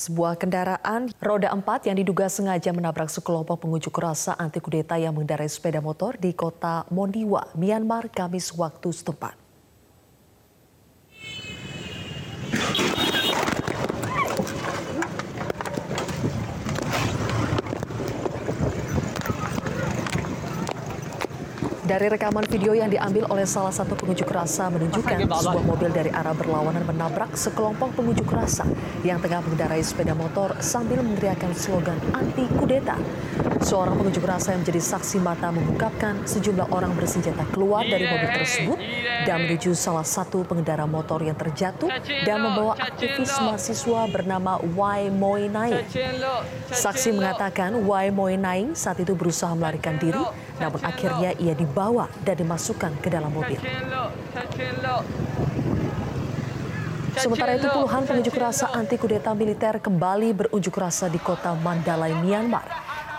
Sebuah kendaraan roda empat yang diduga sengaja menabrak sekelompok pengunjuk rasa anti kudeta yang mengendarai sepeda motor di kota Mondiwa, Myanmar, Kamis waktu setempat. Dari rekaman video yang diambil oleh salah satu pengunjuk rasa menunjukkan sebuah mobil dari arah berlawanan menabrak sekelompok pengunjuk rasa yang tengah mengendarai sepeda motor sambil meneriakkan slogan anti kudeta. Seorang pengunjuk rasa yang menjadi saksi mata mengungkapkan sejumlah orang bersenjata keluar dari mobil tersebut dan menuju salah satu pengendara motor yang terjatuh dan membawa aktivis mahasiswa bernama Wai Moi Naing. Saksi mengatakan Wai Moi Naing saat itu berusaha melarikan diri, namun akhirnya ia dibawa dan dimasukkan ke dalam mobil. Sementara itu puluhan pengunjuk rasa anti kudeta militer kembali berunjuk rasa di kota Mandalay, Myanmar.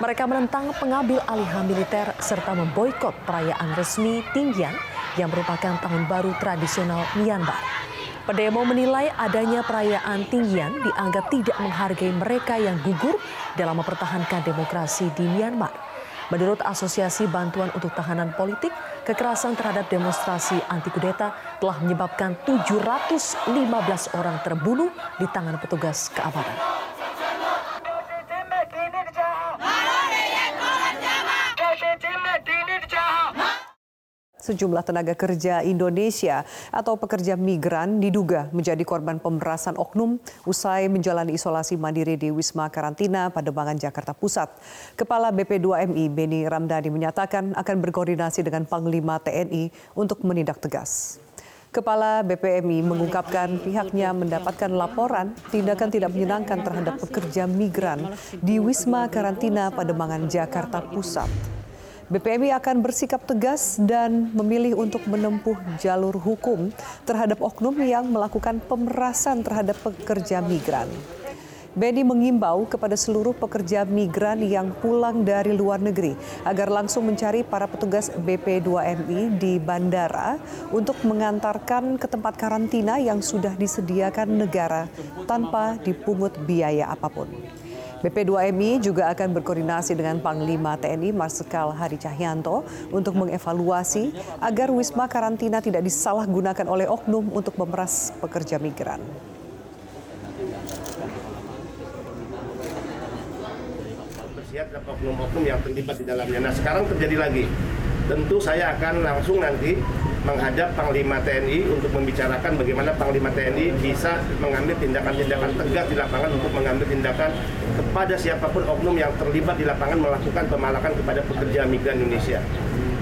Mereka menentang pengambil alihan militer serta memboikot perayaan resmi Tinggian yang merupakan tahun baru tradisional Myanmar. Pendemo menilai adanya perayaan Tinggian dianggap tidak menghargai mereka yang gugur dalam mempertahankan demokrasi di Myanmar. Menurut Asosiasi Bantuan untuk Tahanan Politik, kekerasan terhadap demonstrasi anti kudeta telah menyebabkan 715 orang terbunuh di tangan petugas keamanan. Sejumlah tenaga kerja Indonesia atau pekerja migran diduga menjadi korban pemerasan oknum usai menjalani isolasi mandiri di Wisma Karantina Pademangan Jakarta Pusat. Kepala BP2MI Beni Ramdhani menyatakan akan berkoordinasi dengan Panglima TNI untuk menindak tegas. Kepala BPMI mengungkapkan pihaknya mendapatkan laporan tindakan tidak menyenangkan terhadap pekerja migran di Wisma Karantina Pademangan Jakarta Pusat. BPMI akan bersikap tegas dan memilih untuk menempuh jalur hukum terhadap oknum yang melakukan pemerasan terhadap pekerja migran. Beni mengimbau kepada seluruh pekerja migran yang pulang dari luar negeri agar langsung mencari para petugas BP2MI di bandara untuk mengantarkan ke tempat karantina yang sudah disediakan negara tanpa dipungut biaya apa pun. BP2MI juga akan berkoordinasi dengan Panglima TNI Marsikal Hadi Cahyanto untuk mengevaluasi agar wisma karantina tidak disalahgunakan oleh oknum untuk memeras pekerja migran. Bersiap oknum-oknum yang terlibat di dalamnya. Nah sekarang terjadi lagi. Tentu saya akan langsung nanti menghadap Panglima TNI untuk membicarakan bagaimana Panglima TNI bisa mengambil tindakan-tindakan tegas di lapangan untuk mengambil tindakan kepada siapa pun oknum yang terlibat di lapangan melakukan pemalakan kepada pekerja migran Indonesia.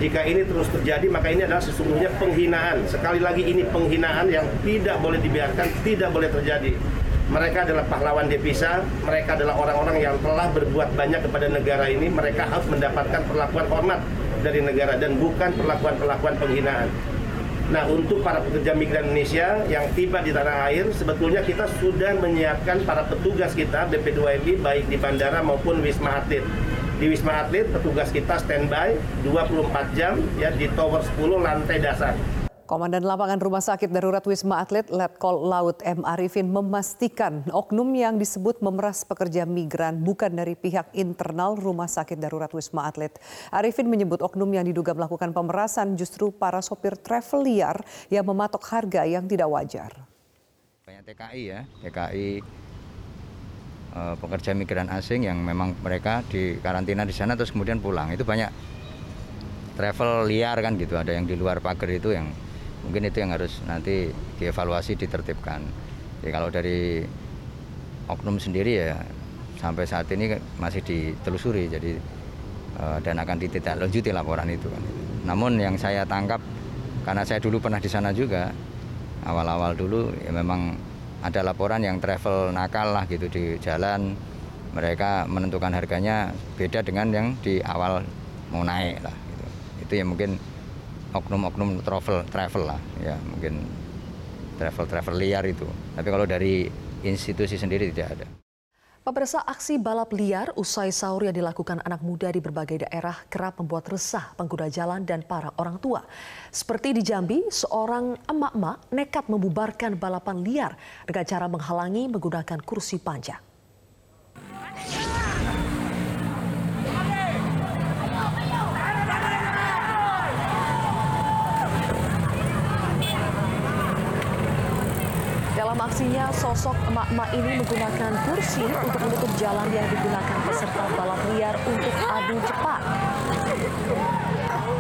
Jika ini terus terjadi, maka ini adalah sesungguhnya penghinaan. Sekali lagi ini penghinaan yang tidak boleh dibiarkan, tidak boleh terjadi. Mereka adalah pahlawan devisa, mereka adalah orang-orang yang telah berbuat banyak kepada negara ini, mereka harus mendapatkan perlakuan hormat dari negara dan bukan perlakuan-perlakuan penghinaan. Nah, untuk para pekerja migran Indonesia yang tiba di tanah air, sebetulnya kita sudah menyiapkan para petugas kita BP2MI baik di bandara maupun Wisma Atlet. Di Wisma Atlet, petugas kita standby 24 jam ya di tower 10 lantai dasar. Komandan Lapangan Rumah Sakit Darurat Wisma Atlet Letkol Laut M. Arifin memastikan oknum yang disebut memeras pekerja migran bukan dari pihak internal Rumah Sakit Darurat Wisma Atlet. Arifin menyebut oknum yang diduga melakukan pemerasan justru para sopir travel liar yang mematok harga yang tidak wajar. Banyak TKI ya, TKI eh, pekerja migran asing yang memang mereka di karantina di sana terus kemudian pulang. Itu banyak travel liar kan gitu, ada yang di luar pagar itu yang mungkin itu yang harus nanti dievaluasi ditertibkan. Jadi kalau dari oknum sendiri ya sampai saat ini masih ditelusuri. Jadi eh, dan akan ditindaklanjuti laporan itu kan. Namun yang saya tangkap karena saya dulu pernah di sana juga awal-awal dulu ya memang ada laporan yang travel nakal lah gitu di jalan. Mereka menentukan harganya beda dengan yang di awal mau naik lah gitu. itu yang mungkin oknum-oknum travel travel lah ya mungkin travel travel liar itu tapi kalau dari institusi sendiri tidak ada. Pemirsa aksi balap liar usai sahur yang dilakukan anak muda di berbagai daerah kerap membuat resah pengguna jalan dan para orang tua. Seperti di Jambi, seorang emak-emak nekat membubarkan balapan liar dengan cara menghalangi menggunakan kursi panjang. Aksinya, sosok emak-emak ini menggunakan kursi untuk menutup jalan yang digunakan peserta balap liar untuk adu cepat.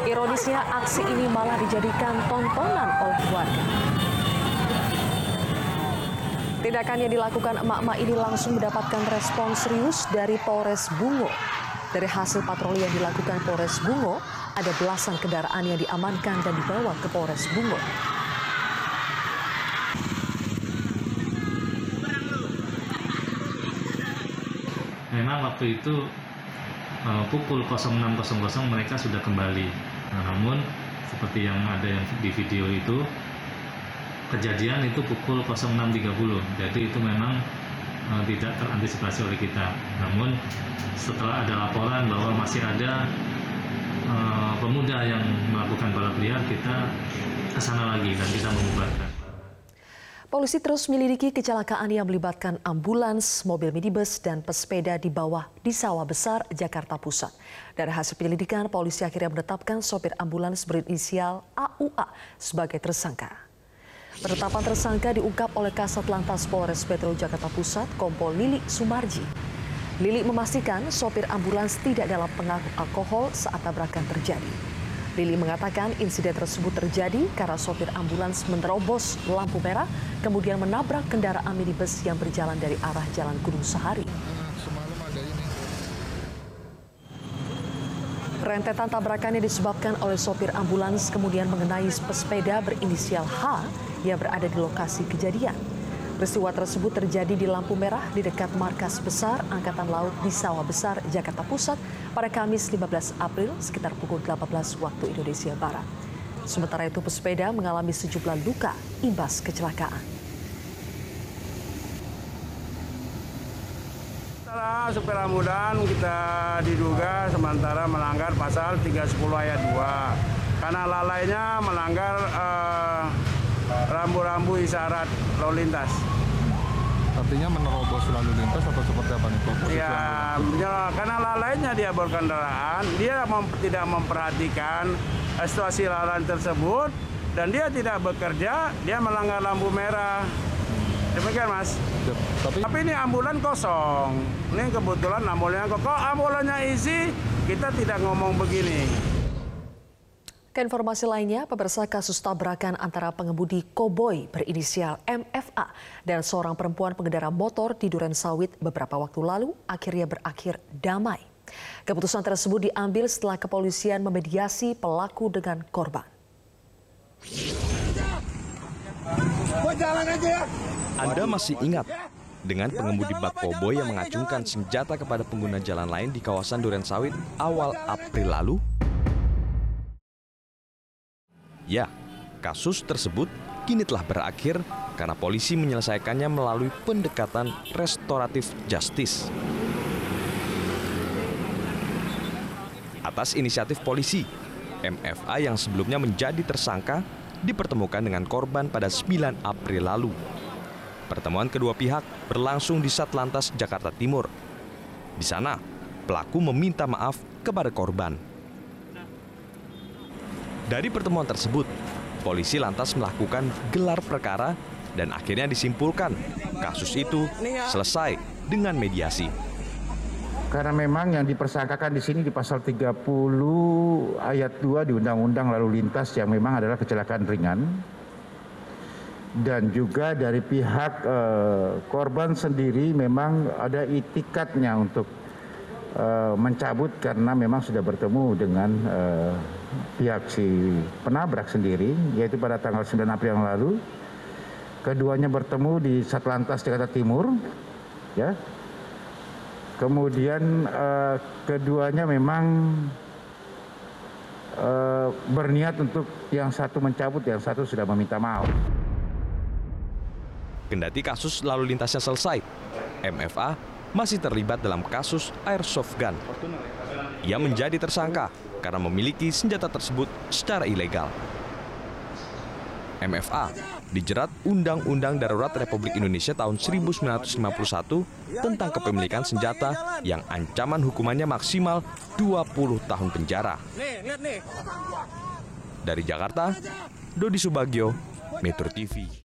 Ironisnya, aksi ini malah dijadikan tontonan oleh warga. Tindakan yang dilakukan emak-emak ini langsung mendapatkan respon serius dari Polres Bungo. Dari hasil patroli yang dilakukan Polres Bungo, ada belasan kendaraan yang diamankan dan dibawa ke Polres Bungo. Memang waktu itu uh, pukul 06.00 mereka sudah kembali. Nah, namun seperti yang ada yang di video itu kejadian itu pukul 06.30. Jadi itu memang uh, tidak terantisipasi oleh kita. Namun setelah ada laporan bahwa masih ada uh, pemuda yang melakukan balap liar, kita ke sana lagi dan kita mengubarkan. Polisi terus menyelidiki kecelakaan yang melibatkan ambulans, mobil minibus, dan pesepeda di bawah di Sawah Besar, Jakarta Pusat. Dari hasil penyelidikan, polisi akhirnya menetapkan sopir ambulans berinisial AUA sebagai tersangka. Penetapan tersangka diungkap oleh Kasat Lantas Polres Metro Jakarta Pusat, Kompol Lili Sumarji. Lili memastikan sopir ambulans tidak dalam pengaruh alkohol saat tabrakan terjadi. Lili mengatakan insiden tersebut terjadi karena sopir ambulans menerobos lampu merah, kemudian menabrak kendaraan minibus yang berjalan dari arah Jalan Gunung Sahari. Rentetan tabrakan yang disebabkan oleh sopir ambulans kemudian mengenai pesepeda berinisial H yang berada di lokasi kejadian. Peristiwa tersebut terjadi di lampu merah di dekat markas besar Angkatan Laut di Sawah Besar, Jakarta Pusat pada Kamis 15 April sekitar pukul 18 waktu Indonesia Barat. Sementara itu pesepeda mengalami sejumlah luka imbas kecelakaan. Setelah supir ambulan kita diduga sementara melanggar pasal 310 ayat 2 karena lalainya melanggar eh, rambu-rambu isyarat lalu lintas. Artinya menerobos lalu lintas atau seperti apa nih Pak? Ya, ya, karena lalainya dia berkendaraan, dia mem- tidak memperhatikan eh, situasi lalai tersebut dan dia tidak bekerja, dia melanggar lampu merah. Demikian mas. Ya, Tapi Tapi ini ambulan kosong. Ini kebetulan ambulannya kok. Ambulannya isi, kita tidak ngomong begini. Ke informasi lainnya, pemirsa kasus tabrakan antara pengemudi koboi berinisial MFA dan seorang perempuan pengendara motor di Duren Sawit beberapa waktu lalu akhirnya berakhir damai. Keputusan tersebut diambil setelah kepolisian memediasi pelaku dengan korban. Anda masih ingat dengan pengemudi bak koboi yang mengacungkan senjata kepada pengguna jalan lain di kawasan Duren Sawit awal April lalu? Ya, kasus tersebut kini telah berakhir karena polisi menyelesaikannya melalui pendekatan restoratif justice. Atas inisiatif polisi, MFA yang sebelumnya menjadi tersangka dipertemukan dengan korban pada 9 April lalu. Pertemuan kedua pihak berlangsung di Satlantas Jakarta Timur. Di sana, pelaku meminta maaf kepada korban. Dari pertemuan tersebut, polisi lantas melakukan gelar perkara dan akhirnya disimpulkan kasus itu selesai dengan mediasi. Karena memang yang dipersangkakan di sini di pasal 30 ayat 2 di Undang-Undang Lalu Lintas yang memang adalah kecelakaan ringan. Dan juga dari pihak eh, korban sendiri memang ada itikatnya untuk eh, mencabut karena memang sudah bertemu dengan eh, pihak si penabrak sendiri yaitu pada tanggal 9 April yang lalu. Keduanya bertemu di Satlantas Jakarta Timur ya Kemudian eh, keduanya memang eh, berniat untuk yang satu mencabut, yang satu sudah meminta maaf. Kendati kasus lalu lintasnya selesai, MFA masih terlibat dalam kasus airsoft gun. Ia menjadi tersangka karena memiliki senjata tersebut secara ilegal. MFA dijerat Undang-Undang Darurat Republik Indonesia tahun 1951 tentang kepemilikan senjata yang ancaman hukumannya maksimal 20 tahun penjara. Dari Jakarta, Dodi Subagio, Metro TV.